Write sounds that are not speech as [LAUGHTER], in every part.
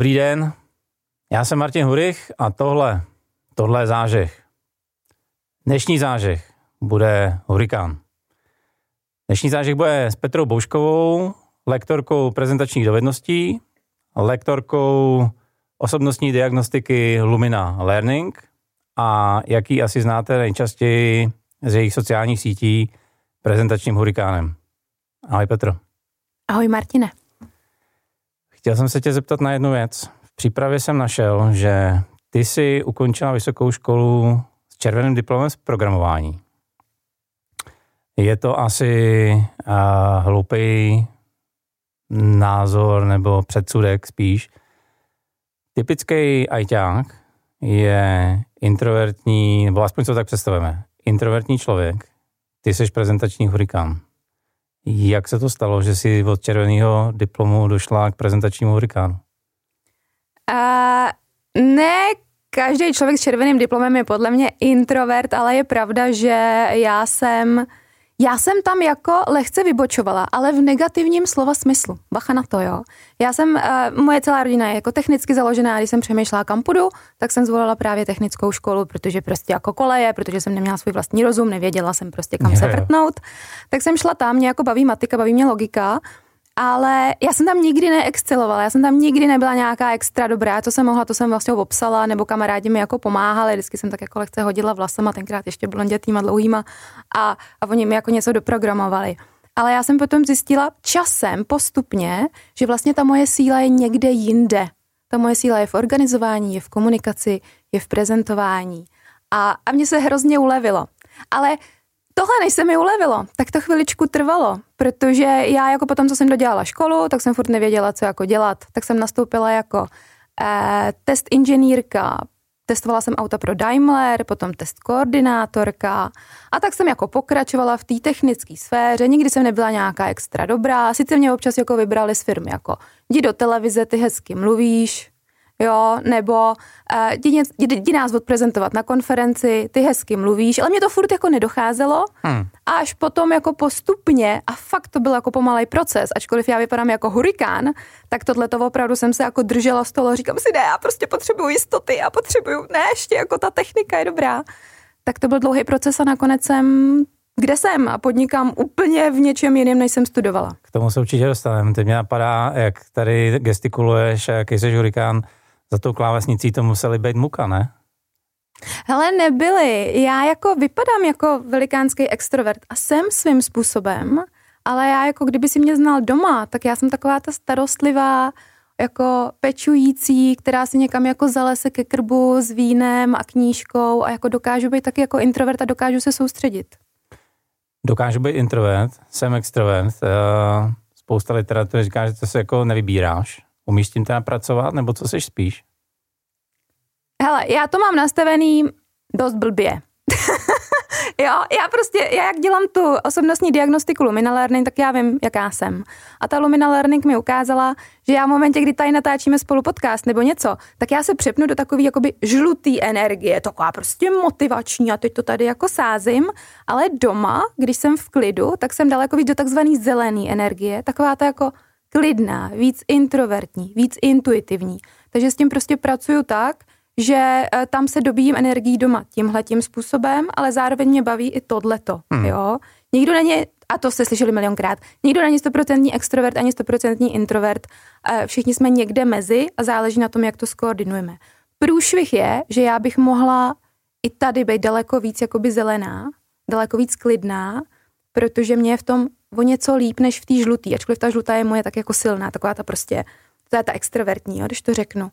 Dobrý den, já jsem Martin Hurich a tohle, tohle je zážeh. Dnešní zážeh bude hurikán. Dnešní zážeh bude s Petrou Bouškovou, lektorkou prezentačních dovedností, lektorkou osobnostní diagnostiky Lumina Learning a jaký asi znáte nejčastěji z jejich sociálních sítí prezentačním hurikánem. Ahoj Petro. Ahoj Martine. Chtěl jsem se tě zeptat na jednu věc. V přípravě jsem našel, že ty jsi ukončila vysokou školu s červeným diplomem z programování. Je to asi uh, hloupý názor nebo předsudek spíš. Typický ajťák je introvertní, nebo aspoň co tak představujeme, introvertní člověk. Ty jsi prezentační hurikán. Jak se to stalo, že jsi od červeného diplomu došla k prezentačnímu hurikánu? Uh, ne, každý člověk s červeným diplomem je podle mě introvert, ale je pravda, že já jsem já jsem tam jako lehce vybočovala, ale v negativním slova smyslu. Bacha na to, jo. Já jsem, uh, moje celá rodina je jako technicky založená, když jsem přemýšlela, kam půjdu, tak jsem zvolila právě technickou školu, protože prostě jako koleje, protože jsem neměla svůj vlastní rozum, nevěděla jsem prostě kam je, se vrtnout. Tak jsem šla tam, mě jako baví matika, baví mě logika ale já jsem tam nikdy neexcelovala, já jsem tam nikdy nebyla nějaká extra dobrá, co jsem mohla, to jsem vlastně obsala, nebo kamarádi mi jako pomáhali, vždycky jsem tak jako lehce hodila vlasama, tenkrát ještě blondětýma dlouhýma a, a oni mi jako něco doprogramovali. Ale já jsem potom zjistila časem, postupně, že vlastně ta moje síla je někde jinde. Ta moje síla je v organizování, je v komunikaci, je v prezentování. A, a mně se hrozně ulevilo. Ale Tohle, než se mi ulevilo, tak to chviličku trvalo, protože já jako potom, co jsem dodělala školu, tak jsem furt nevěděla, co jako dělat. Tak jsem nastoupila jako eh, test inženýrka, testovala jsem auta pro Daimler, potom test koordinátorka a tak jsem jako pokračovala v té technické sféře. Nikdy jsem nebyla nějaká extra dobrá, sice mě občas jako vybrali z firmy jako jdi do televize, ty hezky mluvíš, jo, nebo uh, jdi, jdi, jdi nás odprezentovat na konferenci, ty hezky mluvíš, ale mě to furt jako nedocházelo hmm. a až potom jako postupně a fakt to byl jako pomalej proces, ačkoliv já vypadám jako hurikán, tak tohle to opravdu jsem se jako držela z toho, říkám si ne, já prostě potřebuju jistoty, a potřebuju, ne, ještě jako ta technika je dobrá. Tak to byl dlouhý proces a nakonec jsem kde jsem a podnikám úplně v něčem jiném, než jsem studovala. K tomu se určitě dostaneme. Teď mě napadá, jak tady gestikuluješ a jaký jsi hurikán za tou klávesnicí to museli být muka, ne? Hele, nebyly. Já jako vypadám jako velikánský extrovert a jsem svým způsobem, ale já jako kdyby si mě znal doma, tak já jsem taková ta starostlivá, jako pečující, která si někam jako zalese ke krbu s vínem a knížkou a jako dokážu být taky jako introvert a dokážu se soustředit. Dokážu být introvert, jsem extrovert. Eh, spousta literatury říká, že to se jako nevybíráš. Umíš s tím teda pracovat, nebo co seš spíš? Hele, já to mám nastavený dost blbě. [LAUGHS] jo, já prostě, já jak dělám tu osobnostní diagnostiku Lumina Learning, tak já vím, jaká jsem. A ta Lumina Learning mi ukázala, že já v momentě, kdy tady natáčíme spolu podcast nebo něco, tak já se přepnu do takové jakoby žlutý energie, taková prostě motivační a teď to tady jako sázím, ale doma, když jsem v klidu, tak jsem daleko víc do takzvaný zelený energie, taková ta jako klidná, víc introvertní, víc intuitivní. Takže s tím prostě pracuju tak, že eh, tam se dobíjím energií doma tímhle tím způsobem, ale zároveň mě baví i tohleto, hmm. jo. Nikdo není, a to jste slyšeli milionkrát, nikdo není stoprocentní extrovert ani stoprocentní introvert, eh, všichni jsme někde mezi a záleží na tom, jak to skoordinujeme. Průšvih je, že já bych mohla i tady být daleko víc jakoby zelená, daleko víc klidná, protože mě je v tom o něco líp než v té žlutý, ačkoliv ta žlutá je moje tak jako silná, taková ta prostě, to je ta extrovertní, jo, když to řeknu.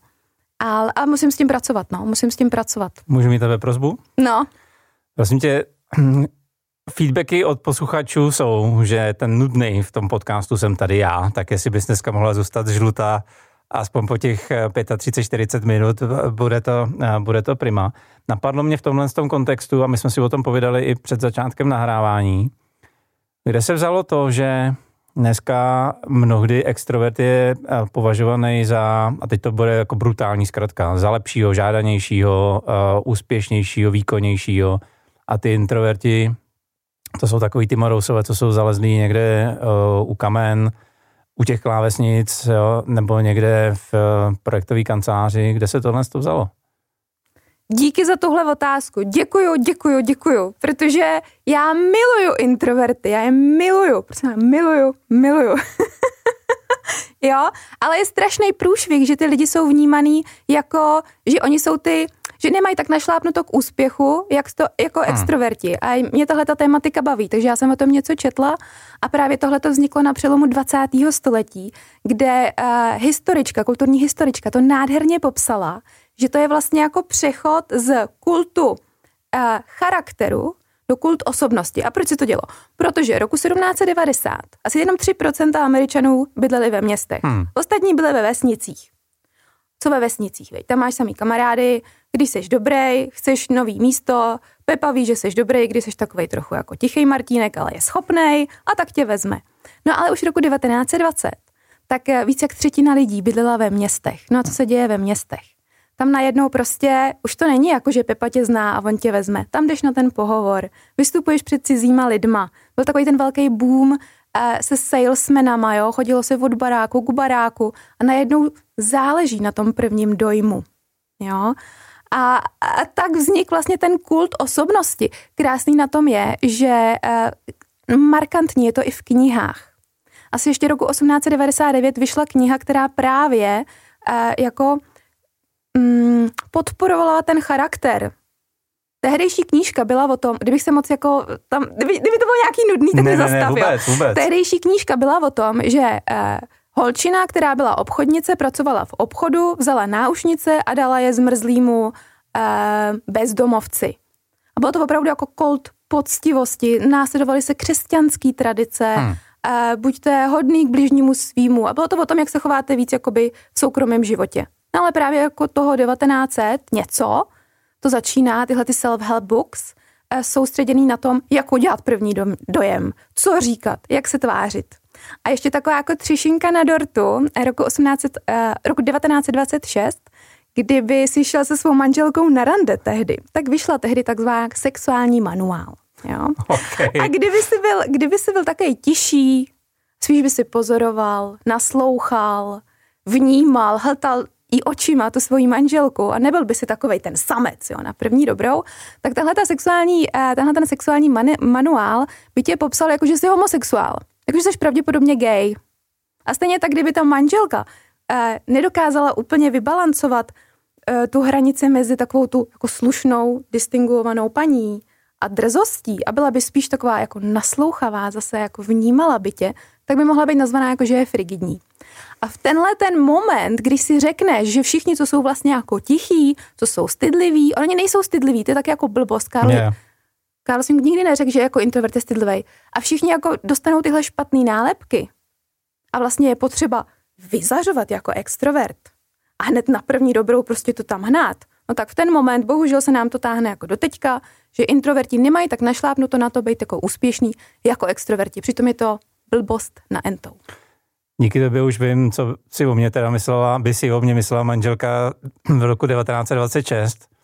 A, a musím s tím pracovat, no, musím s tím pracovat. Můžu mít tebe prozbu? No. Prosím tě, [CLEARS THROAT] feedbacky od posluchačů jsou, že ten nudný v tom podcastu jsem tady já, tak jestli bys dneska mohla zůstat žlutá aspoň po těch 35-40 minut, bude to, bude to prima. Napadlo mě v tomhle tom kontextu, a my jsme si o tom povídali i před začátkem nahrávání, kde se vzalo to, že dneska mnohdy extrovert je eh, považovaný za, a teď to bude jako brutální zkratka, za lepšího, žádanějšího, uh, úspěšnějšího, výkonnějšího a ty introverti, to jsou takový ty marousové, co jsou zalezlí někde uh, u kamen, u těch klávesnic jo, nebo někde v eh, projektové kanceláři, kde se tohle to vzalo? Díky za tuhle otázku. Děkuju, děkuju, děkuju. Protože já miluju introverty, já je miluju. Prostě miluju, miluju. [LAUGHS] jo, ale je strašný průšvih, že ty lidi jsou vnímaný jako, že oni jsou ty že nemají tak našlápnuto k úspěchu, jak to jako hmm. extroverti. A mě tahle ta tématika baví, takže já jsem o tom něco četla a právě tohle to vzniklo na přelomu 20. století, kde uh, historička, kulturní historička to nádherně popsala, že to je vlastně jako přechod z kultu uh, charakteru do kult osobnosti. A proč se to dělo? Protože roku 1790 asi jenom 3% Američanů bydleli ve městech. Hmm. Ostatní byli ve vesnicích. Co ve vesnicích, veď? Tam máš samý kamarády, když jsi dobrý, chceš nový místo, Pepa ví, že jsi dobrý, když jsi takový trochu jako tichý Martínek, ale je schopný a tak tě vezme. No ale už roku 1920, tak eh, více jak třetina lidí bydlela ve městech. No a co se děje ve městech? Tam najednou prostě už to není jako, že Pepa tě zná a on tě vezme. Tam jdeš na ten pohovor, vystupuješ před cizíma lidma. Byl takový ten velký boom eh, se salesmenama, jo? chodilo se od baráku k baráku a najednou záleží na tom prvním dojmu. Jo? A, a tak vznik vlastně ten kult osobnosti. Krásný na tom je, že uh, markantní je to i v knihách. Asi ještě roku 1899 vyšla kniha, která právě uh, jako um, podporovala ten charakter Tehdejší knížka byla o tom, kdybych se moc jako, tam, kdyby, kdyby to bylo nějaký nudný, tak ne, mě zastav, ne, vůbec, vůbec. Tehdejší knížka byla o tom, že uh, Holčina, která byla obchodnice, pracovala v obchodu, vzala náušnice a dala je zmrzlýmu eh, bezdomovci. A bylo to opravdu jako kult poctivosti, následovaly se křesťanské tradice, hmm. eh, buďte hodný k bližnímu svýmu. A bylo to o tom, jak se chováte víc jakoby v soukromém životě. No ale právě jako toho 1900 něco, to začíná, tyhle ty self-help books, eh, soustředěný na tom, jak udělat první dojem, co říkat, jak se tvářit. A ještě taková jako třišinka na dortu roku, 18, uh, roku 1926, kdyby si šel se svou manželkou na rande tehdy, tak vyšla tehdy takzvaná sexuální manuál. Jo? Okay. A kdyby si byl, kdyby si byl takový tiší, spíš by si pozoroval, naslouchal, vnímal, hltal i očima tu svoji manželku a nebyl by si takový ten samec jo, na první dobrou, tak tenhle, ta sexuální, eh, tenhle ten sexuální manuál by tě popsal jako, že jsi homosexuál jakože jsi pravděpodobně gay. A stejně tak, kdyby ta manželka eh, nedokázala úplně vybalancovat eh, tu hranici mezi takovou tu jako slušnou, distinguovanou paní a drzostí a byla by spíš taková jako naslouchavá, zase jako vnímala by tě, tak by mohla být nazvaná jako, že je frigidní. A v tenhle ten moment, když si řekneš, že všichni, co jsou vlastně jako tichí, co jsou stydliví, oni nejsou stydliví, to je tak jako blbost, Karl, yeah. Karl jsem nikdy neřekl, že jako introvert je stydlivý. A všichni jako dostanou tyhle špatné nálepky. A vlastně je potřeba vyzařovat jako extrovert. A hned na první dobrou prostě to tam hnát. No tak v ten moment, bohužel se nám to táhne jako doteďka, že introverti nemají tak našlápnuto na to být jako úspěšný jako extroverti. Přitom je to blbost na entou. Díky tobě už vím, co si o mě teda myslela, by si o mě myslela manželka v roku 1926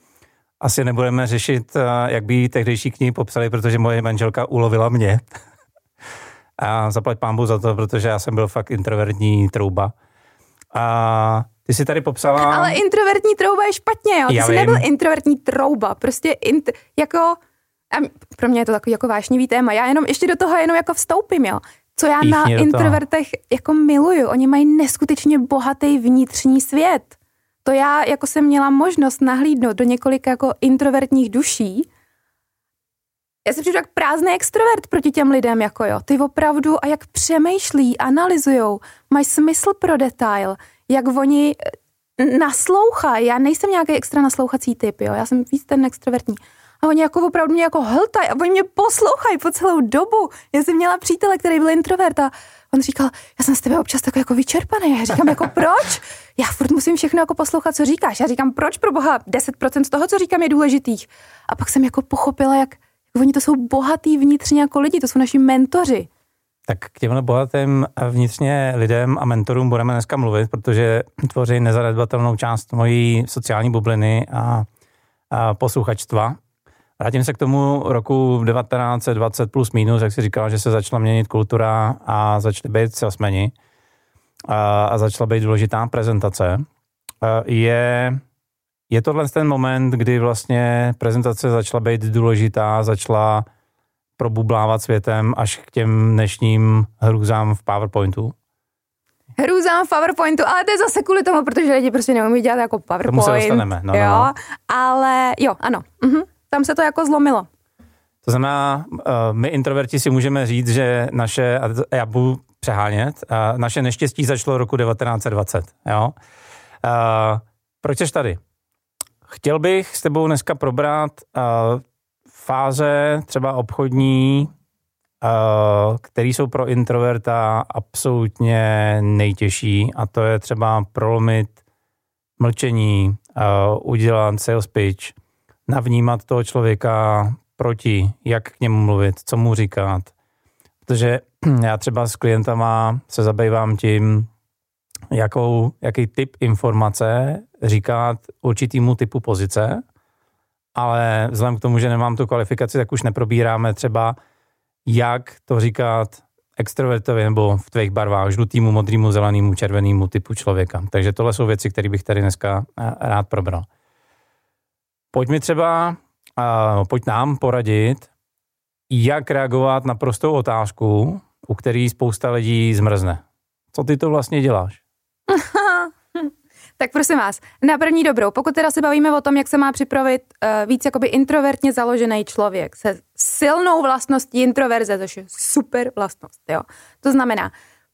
asi nebudeme řešit, eh, jak by tehdejší knihy popsali, protože moje manželka ulovila mě. A zaplať pámbu za to, protože já jsem byl fakt introvertní trouba. A ty si tady popsala... Ale introvertní trouba je špatně, jo. Ty já jsi vím. nebyl introvertní trouba, prostě int, jako... A pro mě je to takový jako vášnivý téma. Já jenom ještě do toho jenom jako vstoupím, jo. Co já na introvertech jako miluju. Oni mají neskutečně bohatý vnitřní svět to já jako jsem měla možnost nahlídnout do několika jako introvertních duší, já se přijdu jak prázdný extrovert proti těm lidem, jako jo. Ty opravdu a jak přemýšlí, analyzujou, mají smysl pro detail, jak oni eh, naslouchají. Já nejsem nějaký extra naslouchací typ, jo. Já jsem víc ten extrovertní. A oni jako opravdu mě jako hltají a oni mě poslouchají po celou dobu. Já jsem měla přítele, který byl introvert a on říkal, já jsem z tebe občas takový jako vyčerpaný. Já říkám, jako proč? Já furt musím všechno jako poslouchat, co říkáš. Já říkám, proč pro boha 10% z toho, co říkám, je důležitých. A pak jsem jako pochopila, jak, jak oni to jsou bohatý vnitřně jako lidi, to jsou naši mentoři. Tak k těmhle bohatým vnitřně lidem a mentorům budeme dneska mluvit, protože tvoří nezanedbatelnou část mojí sociální bubliny a, a posluchačstva. Vrátím se k tomu roku 1920 plus minus, jak si říkal, že se začala měnit kultura a začaly být salesmeni. a, a začala být důležitá prezentace, je, je tohle ten moment, kdy vlastně prezentace začala být důležitá, začala probublávat světem až k těm dnešním hrůzám v PowerPointu? hrůzám v PowerPointu, ale to je zase kvůli tomu, protože lidi prostě neumí dělat jako PowerPoint. Tomu se dostaneme. No, jo, no, no. ale jo, ano. Mhm. Tam se to jako zlomilo. To znamená, uh, my introverti si můžeme říct, že naše, a já budu přehánět, naše neštěstí začalo roku 1920. Jo? Uh, proč jsi tady? Chtěl bych s tebou dneska probrat uh, fáze třeba obchodní, které jsou pro introverta absolutně nejtěžší a to je třeba prolomit mlčení, udělat sales pitch, navnímat toho člověka proti, jak k němu mluvit, co mu říkat. Protože [CLEARS THROAT] já třeba s klientama se zabývám tím, jakou, jaký typ informace říkat určitýmu typu pozice, ale vzhledem k tomu, že nemám tu kvalifikaci, tak už neprobíráme třeba, jak to říkat extrovertovi nebo v tvých barvách, žlutýmu, modrýmu, zelenému, červenému typu člověka. Takže tohle jsou věci, které bych tady dneska eh, rád probral. Pojď mi třeba, uh, pojď nám poradit, jak reagovat na prostou otázku, u který spousta lidí zmrzne. Co ty to vlastně děláš? [LAUGHS] tak prosím vás, na první dobrou, pokud teda se bavíme o tom, jak se má připravit uh, víc jakoby introvertně založený člověk se silnou vlastností introverze, což je super vlastnost, jo. To znamená,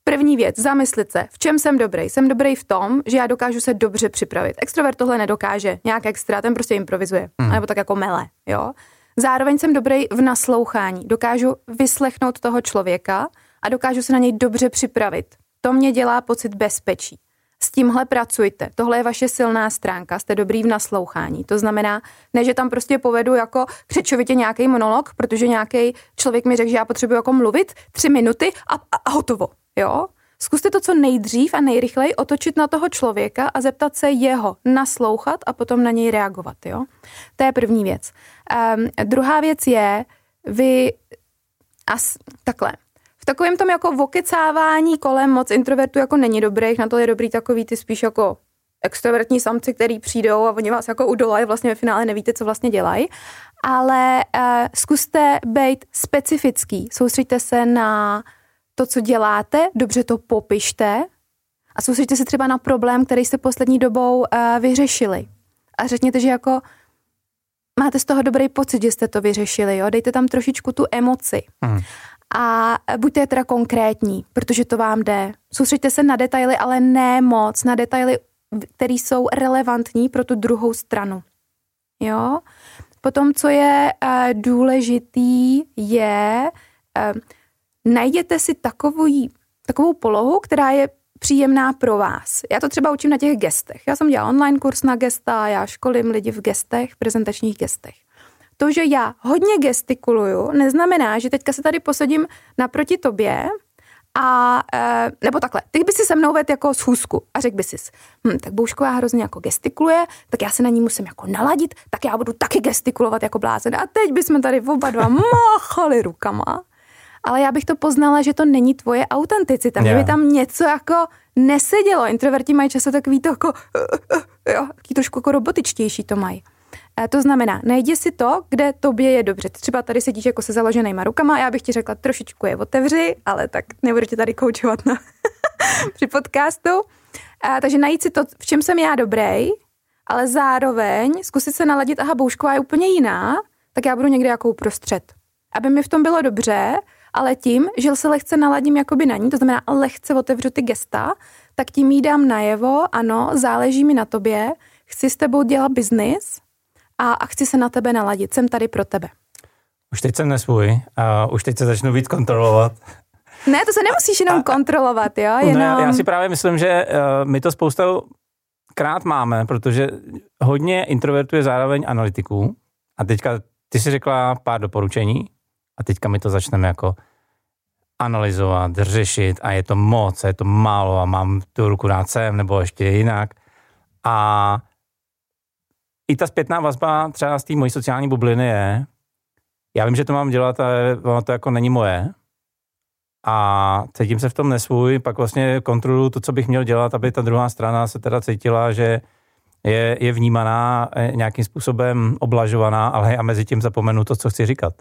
První věc, zamyslit se, v čem jsem dobrý. Jsem dobrý v tom, že já dokážu se dobře připravit. Extrovert tohle nedokáže, nějak extra, ten prostě improvizuje, hmm. nebo tak jako mele, jo. Zároveň jsem dobrý v naslouchání. Dokážu vyslechnout toho člověka a dokážu se na něj dobře připravit. To mě dělá pocit bezpečí. S tímhle pracujte. Tohle je vaše silná stránka, jste dobrý v naslouchání. To znamená, ne, že tam prostě povedu jako křečovitě nějaký monolog, protože nějaký člověk mi řekl, že já potřebuji jako mluvit tři minuty a, a, a hotovo. Jo? Zkuste to co nejdřív a nejrychleji otočit na toho člověka a zeptat se jeho, naslouchat a potom na něj reagovat. Jo? To je první věc. Um, druhá věc je, vy as, takhle, v takovém tom jako vokecávání kolem moc introvertů jako není dobrých, na to je dobrý takový ty spíš jako extrovertní samci, který přijdou a oni vás jako udolají, vlastně ve finále nevíte, co vlastně dělají. Ale uh, zkuste být specifický, soustřeďte se na to, co děláte, dobře to popište a soustředíte se třeba na problém, který jste poslední dobou uh, vyřešili. A řekněte, že jako máte z toho dobrý pocit, že jste to vyřešili, jo? dejte tam trošičku tu emoci. Hmm. A buďte teda konkrétní, protože to vám jde. Soustředte se na detaily, ale ne moc, na detaily, které jsou relevantní pro tu druhou stranu. Jo? Potom, co je uh, důležitý, je uh, najděte si takový, takovou polohu, která je příjemná pro vás. Já to třeba učím na těch gestech. Já jsem dělala online kurz na gesta, já školím lidi v gestech, prezentačních gestech. To, že já hodně gestikuluju, neznamená, že teďka se tady posadím naproti tobě a, e, nebo takhle, ty by si se mnou vedl jako schůzku a řekl by si, hm, tak Boušková hrozně jako gestikuluje, tak já se na ní musím jako naladit, tak já budu taky gestikulovat jako blázen. A teď bychom tady oba dva [LAUGHS] máchali rukama ale já bych to poznala, že to není tvoje autenticita, yeah. že by tam něco jako nesedělo. Introverti mají často takový to jako, jo, takový trošku jako robotičtější to mají. To znamená, najdi si to, kde tobě je dobře. Třeba tady sedíš jako se založenýma rukama, já bych ti řekla, trošičku je otevři, ale tak nebudu tě tady koučovat na [LAUGHS] při podcastu. E, takže najít si to, v čem jsem já dobrý, ale zároveň zkusit se naladit, aha, boušková je úplně jiná, tak já budu někde jako uprostřed. Aby mi v tom bylo dobře, ale tím, že se lehce naladím jakoby na ní, to znamená lehce otevřu ty gesta, tak tím jí dám najevo, ano, záleží mi na tobě, chci s tebou dělat biznis a, a chci se na tebe naladit, jsem tady pro tebe. Už teď jsem nesvůj a už teď se začnu víc kontrolovat. Ne, to se nemusíš jenom a, kontrolovat, jo? Jenom... Ne, já si právě myslím, že uh, my to spousta krát máme, protože hodně introvertů je zároveň analytiků. A teďka ty si řekla pár doporučení, a teďka my to začneme jako analyzovat, řešit a je to moc, a je to málo a mám tu ruku rád sem nebo ještě jinak. A i ta zpětná vazba třeba z té mojí sociální bubliny je, já vím, že to mám dělat, ale ono to jako není moje, a cítím se v tom nesvůj, pak vlastně kontroluji to, co bych měl dělat, aby ta druhá strana se teda cítila, že je, je vnímaná eh, nějakým způsobem oblažovaná, ale a mezi tím zapomenu to, co chci říkat.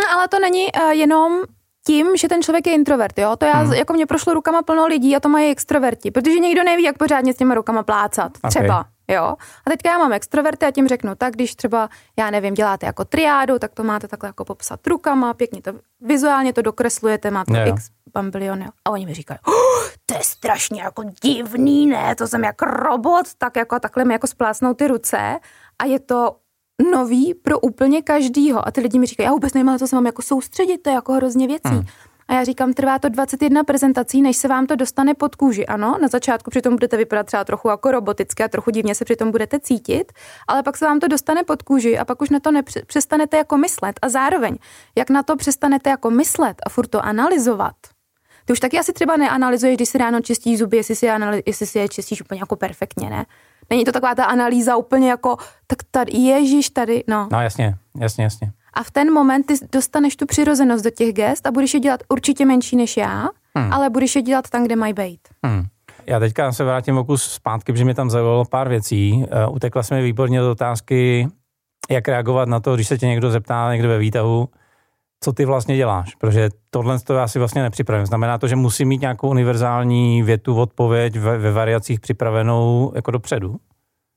No, ale to není uh, jenom tím, že ten člověk je introvert, jo? To já, hmm. jako mě prošlo rukama plno lidí a to mají extroverti, protože někdo neví, jak pořádně s těma rukama plácat, třeba. Okay. Jo. A teďka já mám extroverty a tím řeknu, tak když třeba, já nevím, děláte jako triádu, tak to máte takhle jako popsat rukama, pěkně to vizuálně to dokreslujete, máte jo. x bambilion. A oni mi říkají, oh, to je strašně jako divný, ne, to jsem jako robot, tak jako takhle mi jako splácnou ty ruce a je to nový pro úplně každýho. A ty lidi mi říkají, já vůbec nevím, na to se mám jako soustředit, to je jako hrozně věcí. Hmm. A já říkám, trvá to 21 prezentací, než se vám to dostane pod kůži. Ano, na začátku přitom budete vypadat třeba trochu jako roboticky a trochu divně se přitom budete cítit, ale pak se vám to dostane pod kůži a pak už na to nepřestanete jako myslet. A zároveň, jak na to přestanete jako myslet a furt to analyzovat, ty už taky asi třeba neanalizuješ, když si ráno čistíš zuby, jestli si, analy- jestli si je čistíš úplně jako perfektně, ne? Není to taková ta analýza úplně jako, tak tady, ježíš tady, no. No jasně, jasně, jasně. A v ten moment ty dostaneš tu přirozenost do těch gest a budeš je dělat určitě menší než já, hmm. ale budeš je dělat tam, kde mají být. Hmm. Já teďka se vrátím o kus zpátky, protože mi tam zaujalo pár věcí. Uh, utekla jsme výborně do otázky, jak reagovat na to, když se tě někdo zeptá někde ve výtahu, co ty vlastně děláš, protože tohle to já si vlastně nepřipravím. Znamená to, že musím mít nějakou univerzální větu, odpověď ve, ve variacích připravenou jako dopředu?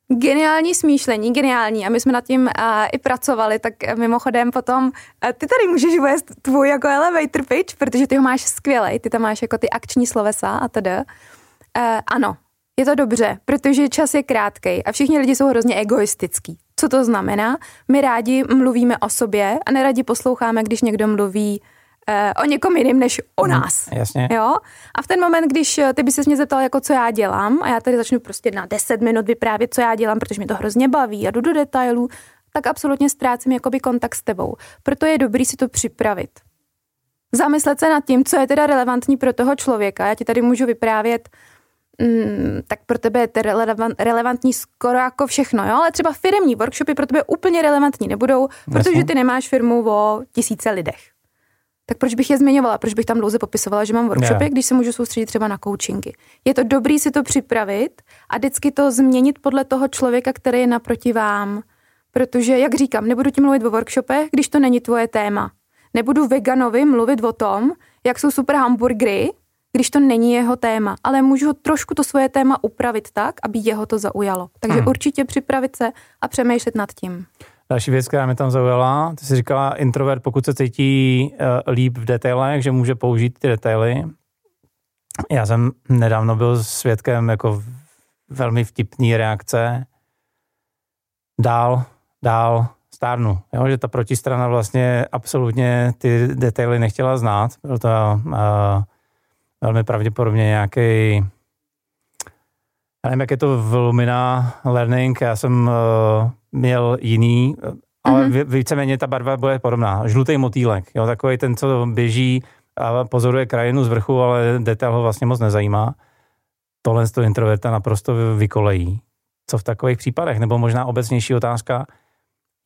Geniální smýšlení, geniální. A my jsme nad tím uh, i pracovali, tak mimochodem potom, uh, ty tady můžeš uvést tvůj jako elevator pitch, protože ty ho máš skvělej, ty tam máš jako ty akční slovesa a tedy. Uh, ano, je to dobře, protože čas je krátký a všichni lidi jsou hrozně egoistický. Co to znamená? My rádi mluvíme o sobě a neradi posloucháme, když někdo mluví o někom jiným než o mhm, nás. Hmm, jasně. Jo? A v ten moment, když eh, ty by se mě zeptal, jako co já dělám, a já tady začnu prostě na 10 minut vyprávět, co já dělám, protože mě to hrozně baví a jdu do detailů, tak absolutně ztrácím jakoby kontakt s tebou. Proto je dobrý si to připravit. Zamyslet se nad tím, co je teda relevantní pro toho člověka. Já ti tady můžu vyprávět mm, tak pro tebe je to relevant, relevantní skoro jako všechno, jo? ale třeba firmní workshopy pro tebe úplně relevantní nebudou, protože ty nemáš firmu o tisíce lidech tak proč bych je zmiňovala? Proč bych tam dlouze popisovala, že mám workshopy, yeah. když se můžu soustředit třeba na coachingy? Je to dobrý si to připravit a vždycky to změnit podle toho člověka, který je naproti vám. Protože, jak říkám, nebudu ti mluvit o workshopech, když to není tvoje téma. Nebudu veganovi mluvit o tom, jak jsou super hamburgery, když to není jeho téma, ale můžu trošku to svoje téma upravit tak, aby jeho to zaujalo. Takže hmm. určitě připravit se a přemýšlet nad tím. Další věc, která mě tam zaujala, ty jsi říkala, introvert, pokud se cítí uh, líp v detailech, že může použít ty detaily. Já jsem nedávno byl svědkem jako velmi vtipný reakce. Dál, dál, stárnu. Jo? Že ta protistrana vlastně absolutně ty detaily nechtěla znát. Byl to uh, velmi pravděpodobně nějaký já nevím, jak je to v Lumina Learning, já jsem uh, měl jiný, ale mm-hmm. víceméně ta barva bude podobná. Žlutý motýlek, jo, takový ten, co běží a pozoruje krajinu z vrchu, ale detail ho vlastně moc nezajímá. Tohle z toho introverta naprosto vykolejí. Co v takových případech? Nebo možná obecnější otázka,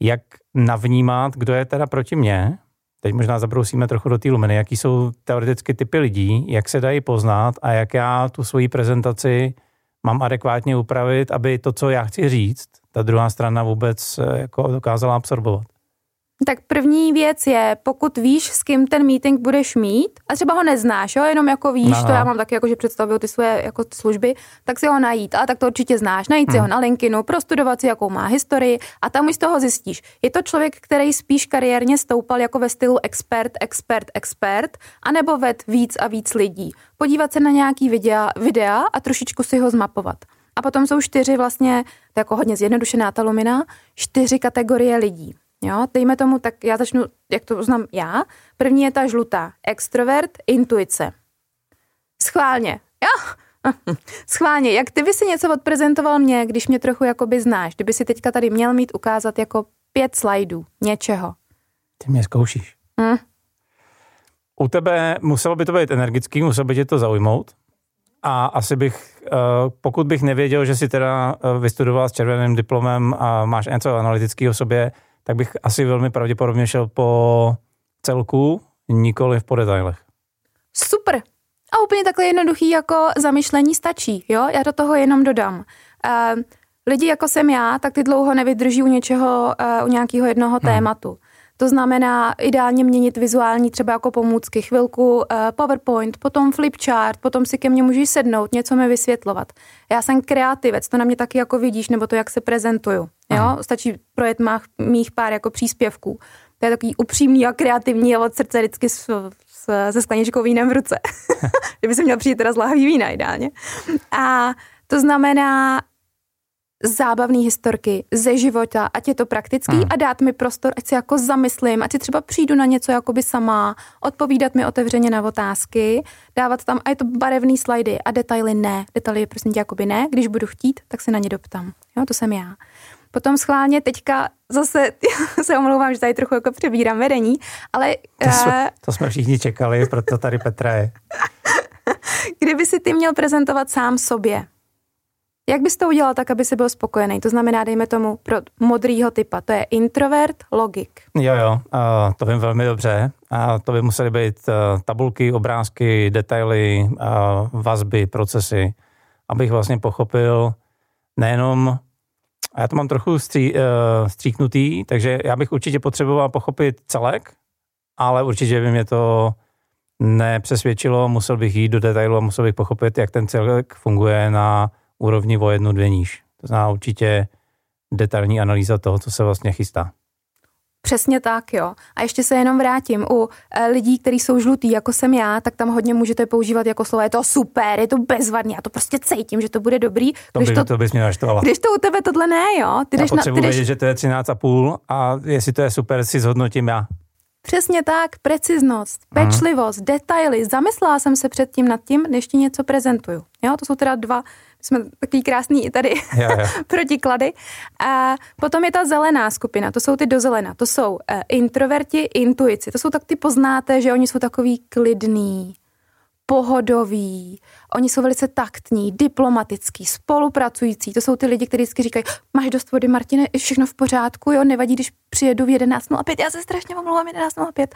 jak navnímat, kdo je teda proti mně, teď možná zabrousíme trochu do té luminy, jaký jsou teoreticky typy lidí, jak se dají poznat a jak já tu svoji prezentaci mám adekvátně upravit, aby to, co já chci říct, ta druhá strana vůbec eh, jako dokázala absorbovat. Tak první věc je, pokud víš, s kým ten meeting budeš mít, a třeba ho neznáš, jo, jenom jako víš, no. to já mám taky jako, že představuju ty svoje jako služby, tak si ho najít, ale tak to určitě znáš, najít hmm. si ho na LinkedInu, prostudovat si, jakou má historii a tam už z toho zjistíš. Je to člověk, který spíš kariérně stoupal jako ve stylu expert, expert, expert, anebo ved víc a víc lidí. Podívat se na nějaký videa, videa a trošičku si ho zmapovat. A potom jsou čtyři vlastně, to je jako hodně zjednodušená ta lumina, čtyři kategorie lidí. Jo, dejme tomu, tak já začnu, jak to znám já. První je ta žlutá. Extrovert, intuice. Schválně. Jo, [LAUGHS] Schválně, jak ty by si něco odprezentoval mě, když mě trochu jakoby znáš, kdyby si teďka tady měl mít ukázat jako pět slajdů něčeho. Ty mě zkoušíš. Hm? U tebe muselo by to být energický, muselo by tě to zaujmout. A asi bych, pokud bych nevěděl, že si teda eh, vystudoval s červeným diplomem a máš něco analytického v sobě, tak bych asi velmi pravděpodobně šel po celku, nikoli po detailech. Super. A úplně takhle jednoduchý jako zamyšlení stačí, jo? Já do toho jenom dodám. Uh, lidi jako jsem já, tak ty dlouho nevydrží u něčeho, uh, u nějakého jednoho hmm. tématu. To znamená ideálně měnit vizuální třeba jako pomůcky, chvilku uh, PowerPoint, potom flipchart, potom si ke mně můžeš sednout, něco mi vysvětlovat. Já jsem kreativec, to na mě taky jako vidíš, nebo to, jak se prezentuju. Jo? Stačí projet mých, mých pár jako příspěvků. To je takový upřímný a kreativní a od srdce vždycky s, s, se skleničkou vínem v ruce. [LAUGHS] Kdyby se měl přijít teda z lahví vína ideálně. A to znamená, zábavné historky ze života, ať je to praktický hmm. a dát mi prostor, ať si jako zamyslím, ať si třeba přijdu na něco jakoby sama, odpovídat mi otevřeně na otázky, dávat tam, a je to barevný slajdy a detaily ne. Detaily je prostě jakoby ne, když budu chtít, tak se na ně doptám. Jo, to jsem já. Potom schválně teďka zase [LAUGHS] se omlouvám, že tady trochu jako přebírám vedení, ale... To jsme, eh, to jsme všichni čekali, proto tady Petra je. [LAUGHS] Kdyby si ty měl prezentovat sám sobě, jak bys to udělal tak, aby si byl spokojený? To znamená, dejme tomu pro modrýho typa, to je introvert, logik. Jo, jo, to vím velmi dobře. Uh, to by musely být uh, tabulky, obrázky, detaily, uh, vazby, procesy, abych vlastně pochopil nejenom, a já to mám trochu stří, uh, stříknutý, takže já bych určitě potřeboval pochopit celek, ale určitě by mě to nepřesvědčilo, musel bych jít do detailu a musel bych pochopit, jak ten celek funguje na úrovni o jednu, dvě níž. To znamená určitě detailní analýza toho, co se vlastně chystá. Přesně tak, jo. A ještě se jenom vrátím. U e, lidí, kteří jsou žlutý, jako jsem já, tak tam hodně můžete používat jako slovo, je to super, je to bezvadný, já to prostě cítím, že to bude dobrý. To, by, to, to bys mě naštvala. Když to u tebe tohle ne, jo. Ty já jdeš potřebuji na, ty jdeš... vědět, že to je 13,5 a jestli to je super, si zhodnotím já. Přesně tak, preciznost, mhm. pečlivost, hmm. detaily. Zamyslela jsem se předtím nad tím, než ti něco prezentuju. Jo, to jsou teda dva jsme takový krásný i tady jo, jo. [LAUGHS] protiklady. A potom je ta zelená skupina, to jsou ty do zelena, to jsou uh, introverti, intuici, to jsou tak ty poznáte, že oni jsou takový klidný, pohodoví, oni jsou velice taktní, diplomatický, spolupracující. To jsou ty lidi, kteří vždycky říkají, máš dost vody, Martine, je všechno v pořádku, jo, nevadí, když přijedu v 11.05, já se strašně omlouvám 11.05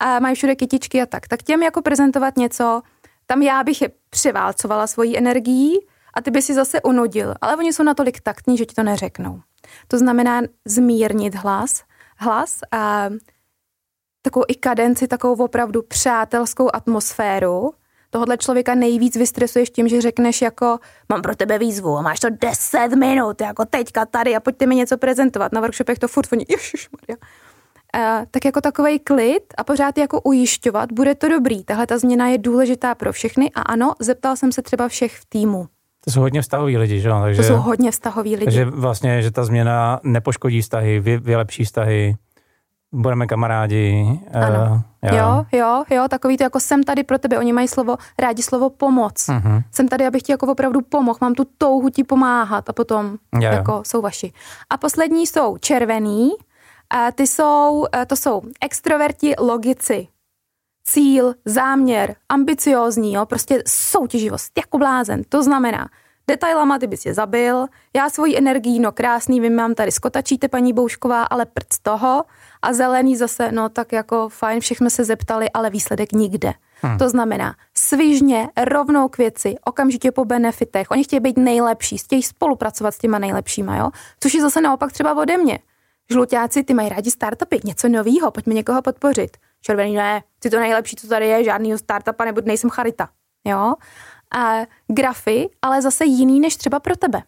a mají všude kytičky a tak. Tak těm jako prezentovat něco, tam já bych je převálcovala svojí energií, a ty by si zase unudil, ale oni jsou natolik taktní, že ti to neřeknou. To znamená zmírnit hlas, hlas a takovou i kadenci, takovou opravdu přátelskou atmosféru. Tohle člověka nejvíc vystresuješ tím, že řekneš jako mám pro tebe výzvu a máš to 10 minut, jako teďka tady a pojďte mi něco prezentovat. Na workshopech to furt voní, ježišmarja. Uh, tak jako takový klid a pořád jako ujišťovat, bude to dobrý. Tahle ta změna je důležitá pro všechny a ano, zeptal jsem se třeba všech v týmu. To jsou hodně vztahoví lidi, že jo? Takže, to jsou hodně vztahoví lidi. Takže vlastně, že ta změna nepoškodí vztahy, vy, vylepší vztahy, budeme kamarádi. Eh, ano. Uh, jo. jo, jo, jo, takový to jako jsem tady pro tebe. Oni mají slovo, rádi slovo pomoc. Uh-huh. Jsem tady, abych ti jako opravdu pomohl, mám tu touhu ti pomáhat a potom jo, jako jo. jsou vaši. A poslední jsou červený, a ty jsou, eh, to jsou extroverti, logici. Cíl, záměr, ambiciózní, jo, prostě soutěživost, jako blázen. To znamená, Detailama ty bys je zabil, já svoji energii, no krásný, vy mám tady skotačíte, paní Boušková, ale prd z toho. A zelený zase, no tak jako fajn, všechno se zeptali, ale výsledek nikde. Hmm. To znamená, svižně, rovnou k věci, okamžitě po benefitech. Oni chtějí být nejlepší, chtějí spolupracovat s těma nejlepšíma, jo? Což je zase naopak třeba ode mě. Žlutáci, ty mají rádi startupy, něco nového, pojďme někoho podpořit. Červený, ne, ty to nejlepší, co tady je, žádný startupa, nebo nejsem charita. Jo? a grafy, ale zase jiný než třeba pro tebe.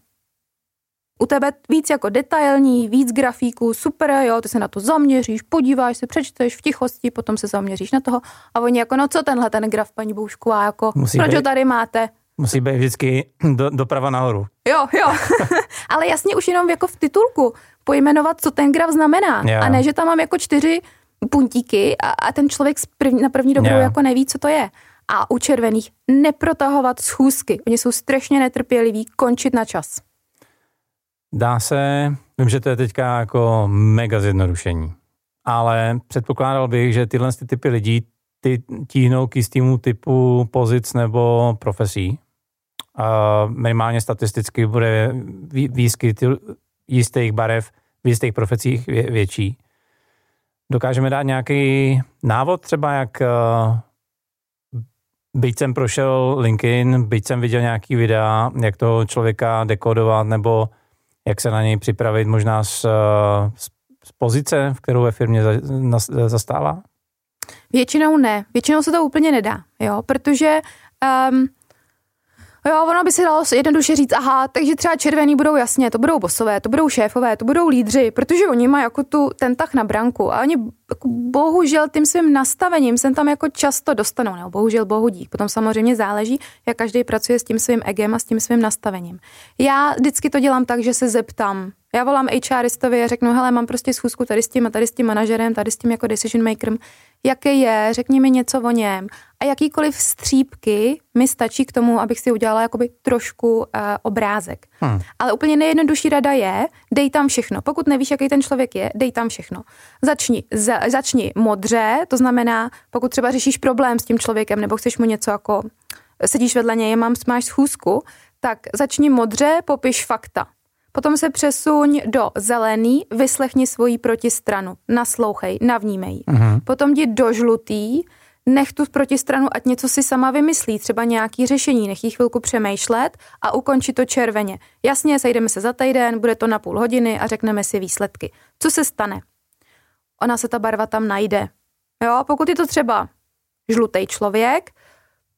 U tebe víc jako detailní, víc grafíků, super, jo, ty se na to zaměříš, podíváš se, přečteš v tichosti, potom se zaměříš na toho a oni jako, no co tenhle ten graf, paní Boušková, jako, musí proč být, ho tady máte? Musí být vždycky [CLEARS THROAT] do, doprava nahoru. Jo, jo, [LAUGHS] ale jasně už jenom jako v titulku pojmenovat, co ten graf znamená jo. a ne, že tam mám jako čtyři puntíky a, a ten člověk první, na první dobrou jo. jako neví, co to je a u červených neprotahovat schůzky. Oni jsou strašně netrpěliví, končit na čas. Dá se, vím, že to je teďka jako mega zjednodušení, ale předpokládal bych, že tyhle ty typy lidí ty tíhnou k jistému typu pozic nebo profesí. A minimálně statisticky bude výskyt jistých barev v jistých profesích větší. Dokážeme dát nějaký návod třeba, jak byť jsem prošel LinkedIn, byť jsem viděl nějaký videa, jak toho člověka dekodovat, nebo jak se na něj připravit možná z, z, z pozice, v kterou ve firmě zastává? Většinou ne. Většinou se to úplně nedá, jo, protože um, Jo, ono by se dalo jednoduše říct, aha, takže třeba červený budou jasně, to budou bosové, to budou šéfové, to budou lídři, protože oni mají jako tu, ten tah na branku. A oni jako bohužel tím svým nastavením se tam jako často dostanou, nebo bohužel bohu dík. Potom samozřejmě záleží, jak každý pracuje s tím svým egem a s tím svým nastavením. Já vždycky to dělám tak, že se zeptám, já volám HRistovi a řeknu, hele, mám prostě schůzku tady s tím a tady s tím manažerem, tady s tím jako decision makerem, jaký je, řekni mi něco o něm a jakýkoliv střípky mi stačí k tomu, abych si udělala jakoby trošku uh, obrázek. Hmm. Ale úplně nejjednodušší rada je, dej tam všechno. Pokud nevíš, jaký ten člověk je, dej tam všechno. Začni, za, začni modře, to znamená, pokud třeba řešíš problém s tím člověkem nebo chceš mu něco jako, sedíš vedle něj, mám, máš schůzku, tak začni modře, popiš fakta. Potom se přesuň do zelený, vyslechni svoji protistranu, naslouchej, navnímej. Uh-huh. Potom jdi do žlutý, nech tu protistranu, ať něco si sama vymyslí, třeba nějaký řešení, nech jí chvilku přemýšlet a ukončí to červeně. Jasně, sejdeme se za týden, bude to na půl hodiny a řekneme si výsledky. Co se stane? Ona se ta barva tam najde. Jo, pokud je to třeba žlutý člověk,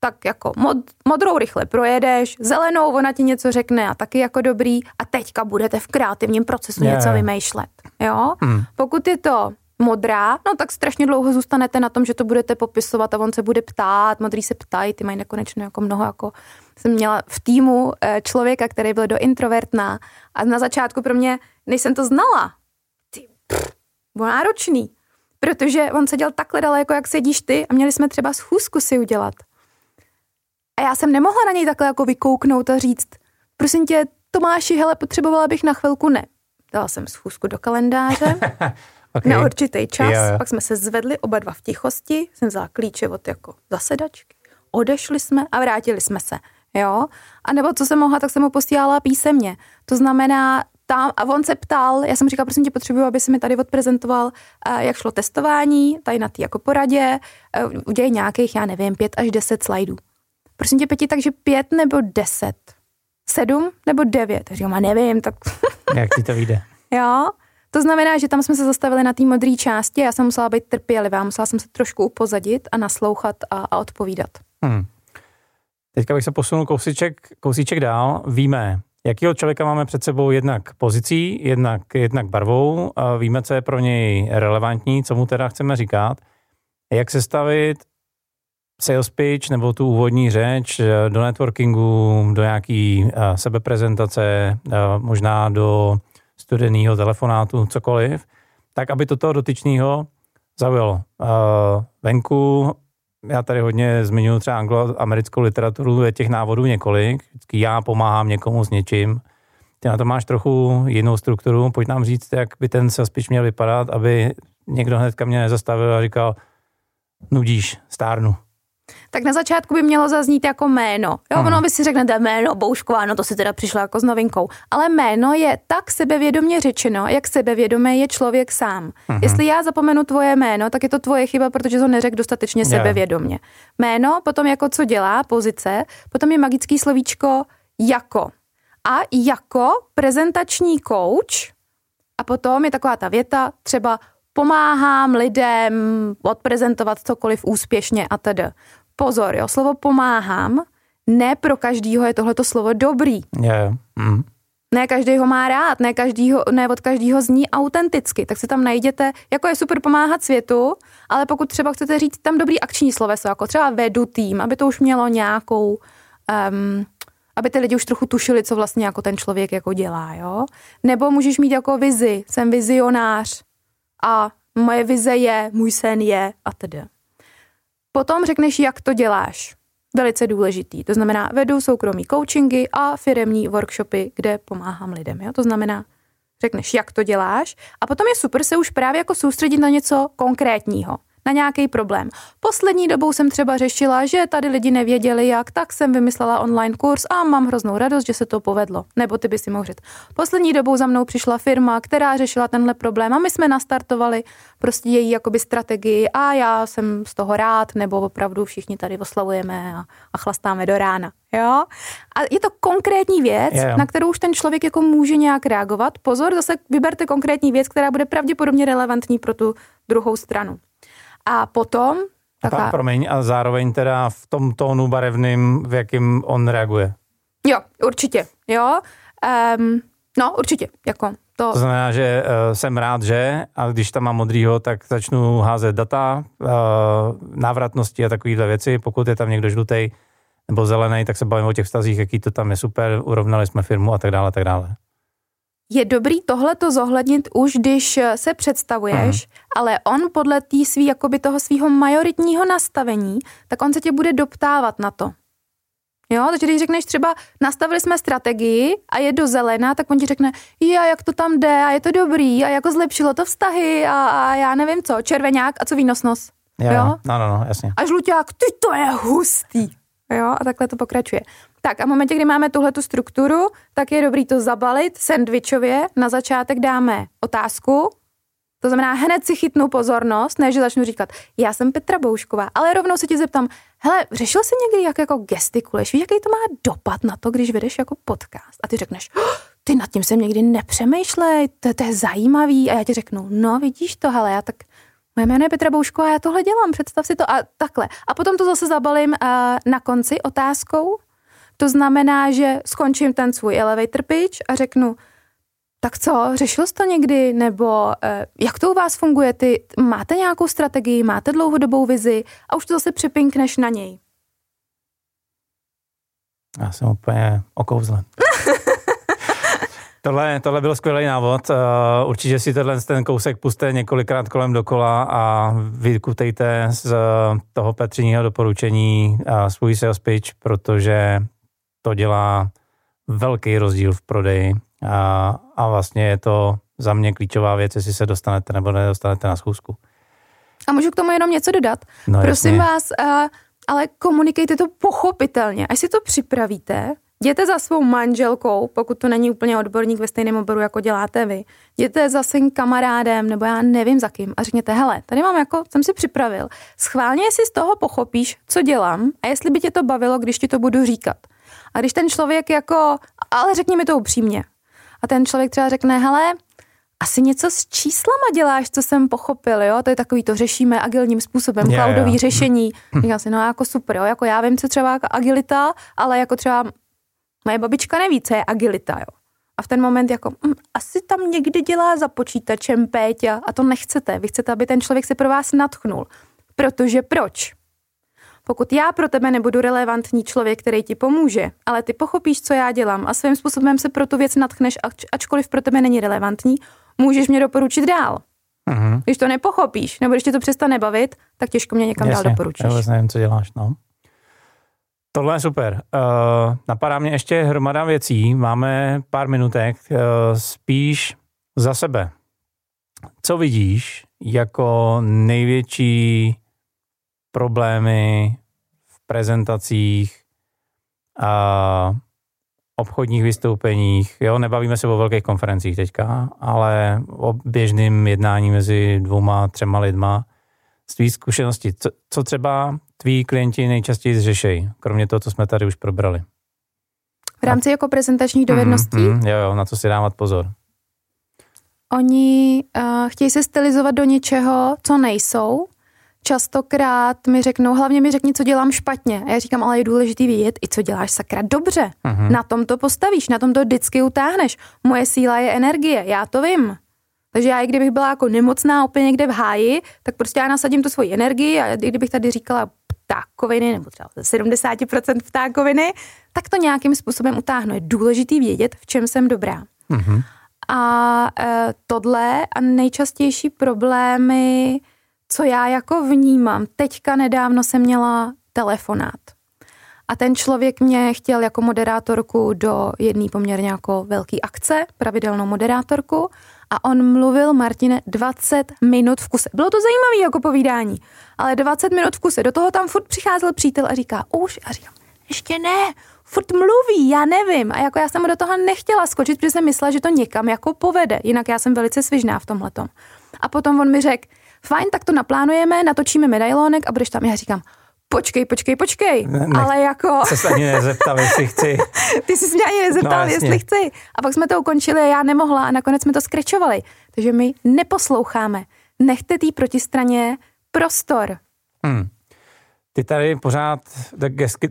tak jako mod, modrou rychle projedeš, zelenou ona ti něco řekne a taky jako dobrý a teďka budete v kreativním procesu yeah. něco vymýšlet. Jo? Hmm. Pokud je to modrá, no tak strašně dlouho zůstanete na tom, že to budete popisovat a on se bude ptát, modrý se ptají, ty mají nekonečně jako mnoho, jako jsem měla v týmu eh, člověka, který byl do introvertná a na začátku pro mě, než jsem to znala, ty, pff, bylo náročný, protože on seděl takhle daleko, jak sedíš ty a měli jsme třeba schůzku si udělat. A já jsem nemohla na něj takhle jako vykouknout a říct, prosím tě, Tomáši, hele, potřebovala bych na chvilku ne. Dala jsem schůzku do kalendáře [LAUGHS] okay. na určitý čas, yeah. pak jsme se zvedli oba dva v tichosti, jsem vzala klíče od jako zasedačky, odešli jsme a vrátili jsme se. Jo? A nebo co jsem mohla, tak jsem mu posílala písemně. To znamená, tam, a on se ptal, já jsem říkala, prosím tě, potřebuji, aby se mi tady odprezentoval, jak šlo testování, tady na té jako poradě, udělej nějakých, já nevím, pět až deset slajdů. Prosím tě, Peti, takže pět nebo deset? Sedm nebo devět? říkám, a nevím, tak... Jak ti to vyjde? [LAUGHS] jo, to znamená, že tam jsme se zastavili na té modré části, já jsem musela být trpělivá, musela jsem se trošku upozadit a naslouchat a, a odpovídat. Hmm. Teďka bych se posunul kousíček, kousíček dál. Víme, jakýho člověka máme před sebou jednak pozicí, jednak, jednak barvou, a víme, co je pro něj relevantní, co mu teda chceme říkat, jak se stavit sales pitch nebo tu úvodní řeč eh, do networkingu, do nějaký uh, sebeprezentace, uh, možná do studeného telefonátu, cokoliv, tak aby to toho dotyčného zaujalo. Uh, venku, já tady hodně zmiňuji třeba anglo-americkou literaturu, je těch návodů několik, vždycky já pomáhám někomu s něčím, ty na to máš trochu jinou strukturu, pojď nám říct, jak by ten pitch měl vypadat, aby někdo hnedka mě nezastavil a říkal, nudíš, stárnu tak na začátku by mělo zaznít jako jméno. Jo, ono by si řeknete jméno Boušková, no to si teda přišlo jako s novinkou. Ale jméno je tak sebevědomě řečeno, jak sebevědomý je člověk sám. Hmm. Jestli já zapomenu tvoje jméno, tak je to tvoje chyba, protože to neřekl dostatečně yeah. sebevědomě. Jméno, potom jako co dělá, pozice, potom je magický slovíčko jako. A jako prezentační coach, a potom je taková ta věta, třeba pomáhám lidem odprezentovat cokoliv úspěšně a tedy. Pozor, jo, slovo pomáhám, ne pro každýho je tohleto slovo dobrý. Yeah. Mm. Ne každý ho má rád, ne, každýho, ne od každého zní autenticky, tak si tam najděte, jako je super pomáhat světu, ale pokud třeba chcete říct tam dobrý akční sloveso, jako třeba vedu tým, aby to už mělo nějakou, um, aby ty lidi už trochu tušili, co vlastně jako ten člověk jako dělá, jo. Nebo můžeš mít jako vizi, jsem vizionář a moje vize je, můj sen je a tedy. Potom řekneš, jak to děláš. Velice důležitý. To znamená, vedu soukromí coachingy a firemní workshopy, kde pomáhám lidem. Jo? To znamená, řekneš, jak to děláš a potom je super se už právě jako soustředit na něco konkrétního. Na nějaký problém. Poslední dobou jsem třeba řešila, že tady lidi nevěděli jak, tak jsem vymyslela online kurz a mám hroznou radost, že se to povedlo. Nebo ty by si mohl říct. Poslední dobou za mnou přišla firma, která řešila tenhle problém a my jsme nastartovali prostě její jakoby strategii a já jsem z toho rád, nebo opravdu všichni tady oslavujeme a, a chlastáme do rána. Jo? A je to konkrétní věc, jo. na kterou už ten člověk jako může nějak reagovat. Pozor, zase vyberte konkrétní věc, která bude pravděpodobně relevantní pro tu druhou stranu. A potom A tam, promiň, a zároveň teda v tom tónu barevným, v jakým on reaguje. jo, určitě, jo. Um, no, určitě, jako to, To znamená, že uh, jsem rád, že, a když tam mám modrýho, tak začnu házet data, uh, návratnosti a takovéhle věci. Pokud je tam někdo žlutý nebo zelený, tak se bavím o těch vztazích, jaký to tam je super, urovnali jsme firmu a tak dále, a tak dále. Je dobrý tohle to zohlednit už, když se představuješ, ale on podle tý svý, jakoby toho svého majoritního nastavení, tak on se tě bude doptávat na to. Jo, takže když řekneš třeba, nastavili jsme strategii a je do zelená, tak on ti řekne, já, jak to tam jde a je to dobrý a jako zlepšilo to vztahy a, a já nevím co, červeňák a co výnosnost. Jo, Jo? No, no, no, jasně. A žluťák, ty to je hustý. Jo, a takhle to pokračuje. Tak a v momentě, kdy máme tuhle tu strukturu, tak je dobrý to zabalit sandvičově. Na začátek dáme otázku, to znamená, hned si chytnu pozornost, ne, že začnu říkat, já jsem Petra Boušková, ale rovnou se ti zeptám, hele, řešil jsi někdy, jak jako gestikuluješ, víš, jaký to má dopad na to, když vedeš jako podcast? A ty řekneš, "Oh, ty nad tím jsem někdy nepřemýšlej, to, to je zajímavý. A já ti řeknu, no vidíš to, hele, já tak Moje jméno je Petra Boušková, já tohle dělám, představ si to a takhle. A potom to zase zabalím uh, na konci otázkou. To znamená, že skončím ten svůj elevator pitch a řeknu, tak co, řešil jsi to někdy, nebo uh, jak to u vás funguje, ty máte nějakou strategii, máte dlouhodobou vizi a už to zase připinkneš na něj. Já jsem úplně okouzlen. [LAUGHS] tohle, tohle byl skvělý návod. Uh, určitě si tenhle ten kousek puste několikrát kolem dokola a vykutejte z toho Petřiního doporučení uh, svůj sales pitch, protože to dělá velký rozdíl v prodeji a, a vlastně je to za mě klíčová věc, jestli se dostanete nebo nedostanete na schůzku. A můžu k tomu jenom něco dodat? No, Prosím jasně. vás, uh, ale komunikejte to pochopitelně. Až si to připravíte, jděte za svou manželkou, pokud to není úplně odborník ve stejném oboru, jako děláte vy. Jděte za svým kamarádem, nebo já nevím za kým, a řekněte, hele, tady mám jako, jsem si připravil. Schválně si z toho pochopíš, co dělám a jestli by tě to bavilo, když ti to budu říkat. A když ten člověk jako, ale řekni mi to upřímně. A ten člověk třeba řekne, hele, asi něco s číslama děláš, co jsem pochopil, jo? To je takový, to řešíme agilním způsobem, Jo, cloudový jo. řešení. [CLEARS THROAT] Říkám si, no jako super, jo? Jako já vím, co třeba jako agilita, ale jako třeba moje babička neví, co je agilita, jo? A v ten moment jako, hm, asi tam někdy dělá za počítačem Péťa a to nechcete. Vy chcete, aby ten člověk se pro vás natchnul. Protože proč? Pokud já pro tebe nebudu relevantní člověk, který ti pomůže, ale ty pochopíš, co já dělám a svým způsobem se pro tu věc natchneš, ač, ačkoliv pro tebe není relevantní, můžeš mě doporučit dál. Mhm. Když to nepochopíš, nebo když tě to přestane bavit, tak těžko mě někam dál Jasně, doporučíš. Já vůbec nevím, co děláš, no. Tohle je super. Uh, napadá mě ještě hromada věcí. Máme pár minutek. Uh, spíš za sebe. Co vidíš jako největší problémy v prezentacích a obchodních vystoupeních. Jo, nebavíme se o velkých konferencích teďka, ale o běžným jednání mezi dvouma, třema lidma. Z tvý zkušenosti, co, co třeba tví klienti nejčastěji řešejí, kromě toho, co jsme tady už probrali? V rámci jako prezentačních dovedností, Mm, mm, jo, jo, na co si dávat pozor. oni uh, chtějí se stylizovat do něčeho, co nejsou. Častokrát mi řeknou, hlavně mi řekni, co dělám špatně. A já říkám, ale je důležitý vědět i co děláš sakra dobře. Mhm. Na tom to postavíš, na tom to vždycky utáhneš. Moje síla je energie, já to vím. Takže já, i kdybych byla jako nemocná úplně někde v háji, tak prostě já nasadím tu svoji energii a i kdybych tady říkala ptákoviny, nebo třeba ze 70% ptákoviny, tak to nějakým způsobem utáhnu. Je důležitý vědět, v čem jsem dobrá. Mhm. A e, tohle a nejčastější problémy, co já jako vnímám, teďka nedávno jsem měla telefonát. A ten člověk mě chtěl jako moderátorku do jedné poměrně jako velké akce, pravidelnou moderátorku. A on mluvil, Martine, 20 minut v kuse. Bylo to zajímavé jako povídání, ale 20 minut v kuse. Do toho tam furt přicházel přítel a říká, už, a říkám, ještě ne, furt mluví, já nevím. A jako já jsem do toho nechtěla skočit, protože jsem myslela, že to někam jako povede. Jinak já jsem velice svižná v tomhletom. A potom on mi řekl, fajn, tak to naplánujeme, natočíme medailonek a budeš tam. Já říkám, počkej, počkej, počkej, ne, ale jako... [LAUGHS] Se ani nezeptal, jestli chci. [LAUGHS] Ty jsi mě ani nezeptal, no, jestli chci. A pak jsme to ukončili a já nemohla a nakonec jsme to skrečovali. Takže my neposloucháme. Nechte tý protistraně prostor. Hmm. Ty tady pořád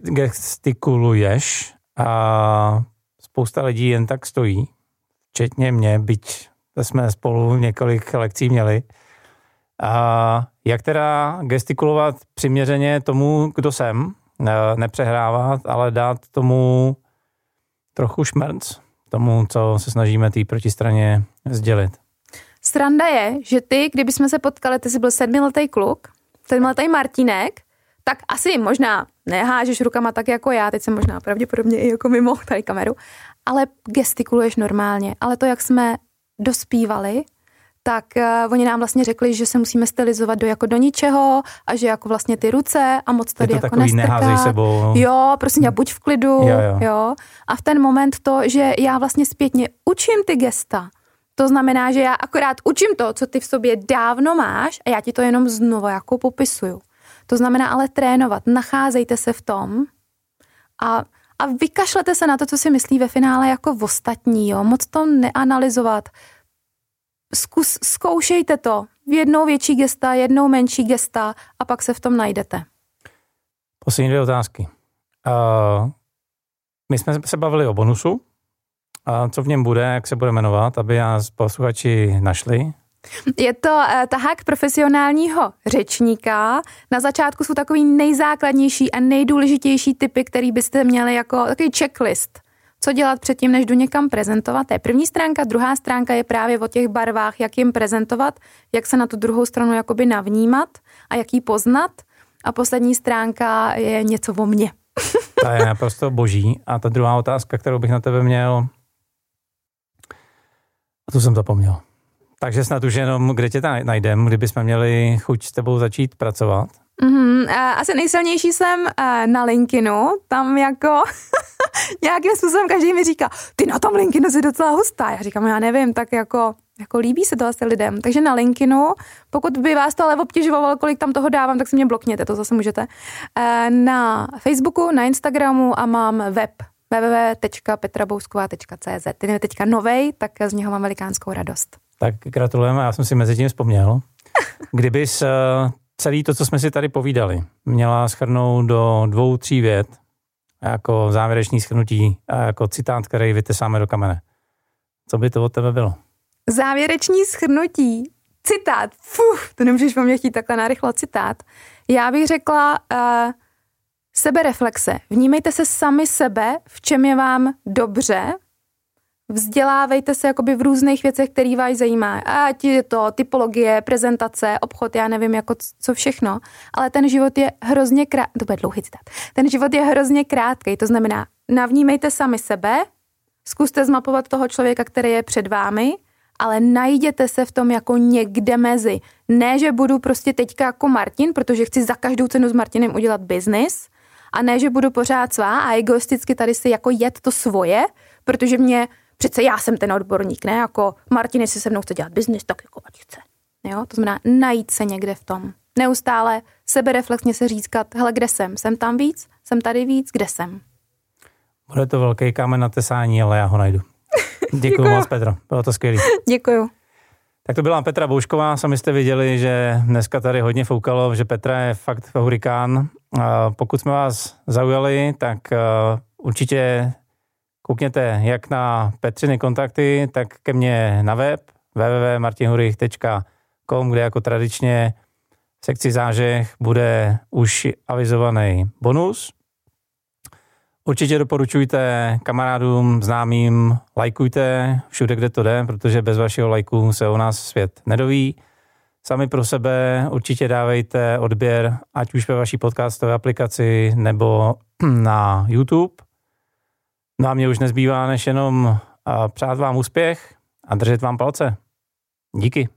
gestikuluješ a spousta lidí jen tak stojí, včetně mě, byť jsme spolu několik lekcí měli. A jak teda gestikulovat přiměřeně tomu, kdo jsem, nepřehrávat, ale dát tomu trochu šmrnc, tomu, co se snažíme té protistraně sdělit. Sranda je, že ty, kdyby jsme se potkali, ty jsi byl sedmiletý kluk, sedmiletý Martinek, tak asi možná nehážeš rukama tak jako já, teď jsem možná pravděpodobně i jako mimo tady kameru, ale gestikuluješ normálně. Ale to, jak jsme dospívali, tak uh, oni nám vlastně řekli, že se musíme stylizovat do jako do ničeho a že jako vlastně ty ruce a moc tady je to jako takový neházej sebou. Jo, prosím, já buď v klidu, jo, jo. jo. A v ten moment to, že já vlastně zpětně učím ty gesta, to znamená, že já akorát učím to, co ty v sobě dávno máš a já ti to jenom znovu jako popisuju. To znamená ale trénovat, nacházejte se v tom a, a vykašlete se na to, co si myslí ve finále jako v ostatní, jo? moc to neanalyzovat. Zkus, zkoušejte to. V jednou větší gesta, jednou menší gesta a pak se v tom najdete. Poslední dvě otázky. Uh, my jsme se bavili o bonusu. A co v něm bude, jak se bude jmenovat, aby nás posluchači našli? Je to uh, tahák profesionálního řečníka. Na začátku jsou takový nejzákladnější a nejdůležitější typy, který byste měli jako takový checklist. Co dělat předtím, než jdu někam prezentovat? To je první stránka. Druhá stránka je právě o těch barvách, jak jim prezentovat, jak se na tu druhou stranu jakoby navnímat a jak ji poznat. A poslední stránka je něco o mně. [LAUGHS] To je naprosto boží. A ta druhá otázka, kterou bych na tebe měl, a tu jsem zapomněl. Takže snad už jenom, kde tě najdem, kdybychom měli chuť s tebou začít pracovat? Mm-hmm, asi nejsilnější jsem na LinkedInu, tam jako [LAUGHS] nějakým způsobem každý mi říká, ty na tom LinkedInu jsi docela hustá. Já říkám, já nevím, tak jako, jako líbí se to asi lidem. Takže na LinkedInu, pokud by vás to ale obtěžovalo, kolik tam toho dávám, tak si mě blokněte, to zase můžete. Na Facebooku, na Instagramu a mám web www.petrabousková.cz. Ten je teďka novej, tak z něho mám velikánskou radost. Tak gratulujeme, já jsem si mezi tím vzpomněl. [LAUGHS] Kdybys eh, celý to, co jsme si tady povídali, měla schrnout do dvou, tří vět, jako závěrečný schrnutí, jako citát, který vytesáme do kamene. Co by to od tebe bylo? Závěrečný schrnutí. Citát. Fuh, to nemůžeš po mně chtít takhle narychlo citát. Já bych řekla uh, sebereflexe. Vnímejte se sami sebe, v čem je vám dobře, vzdělávejte se jakoby v různých věcech, které vás zajímá. Ať je to typologie, prezentace, obchod, já nevím, jako co všechno. Ale ten život je hrozně krátký. To bude dlouhý citát. Ten život je hrozně krátký, to znamená, navnímejte sami sebe, zkuste zmapovat toho člověka, který je před vámi, ale najděte se v tom jako někde mezi. Ne, že budu prostě teďka jako Martin, protože chci za každou cenu s Martinem udělat biznis, a ne, že budu pořád svá a egoisticky tady si jako jet to svoje, protože mě přece já jsem ten odborník, ne? Jako Martin, jestli se mnou chce dělat biznis, tak jako ať chce. Jo? To znamená najít se někde v tom. Neustále sebereflexně se říkat, hele, kde jsem? Jsem tam víc? Jsem tady víc? Kde jsem? Bude to velký kámen na tesání, ale já ho najdu. [LAUGHS] Děkuji moc, Petro. Bylo to skvělé. Děkuju. Tak to byla Petra Boušková, sami jste viděli, že dneska tady hodně foukalo, že Petra je fakt hurikán. Pokud jsme vás zaujali, tak určitě Koukněte jak na Petřiny kontakty, tak ke mně na web www.martinhurich.com, kde jako tradičně v sekci zážeh bude už avizovaný bonus. Určitě doporučujte kamarádům, známým, lajkujte všude, kde to jde, protože bez vašeho lajku se o nás svět nedoví. Sami pro sebe určitě dávejte odběr, ať už ve vaší podcastové aplikaci nebo [CLEARS THROAT] na YouTube. No a mě už nezbývá než jenom přát vám úspěch a držet vám palce. Díky.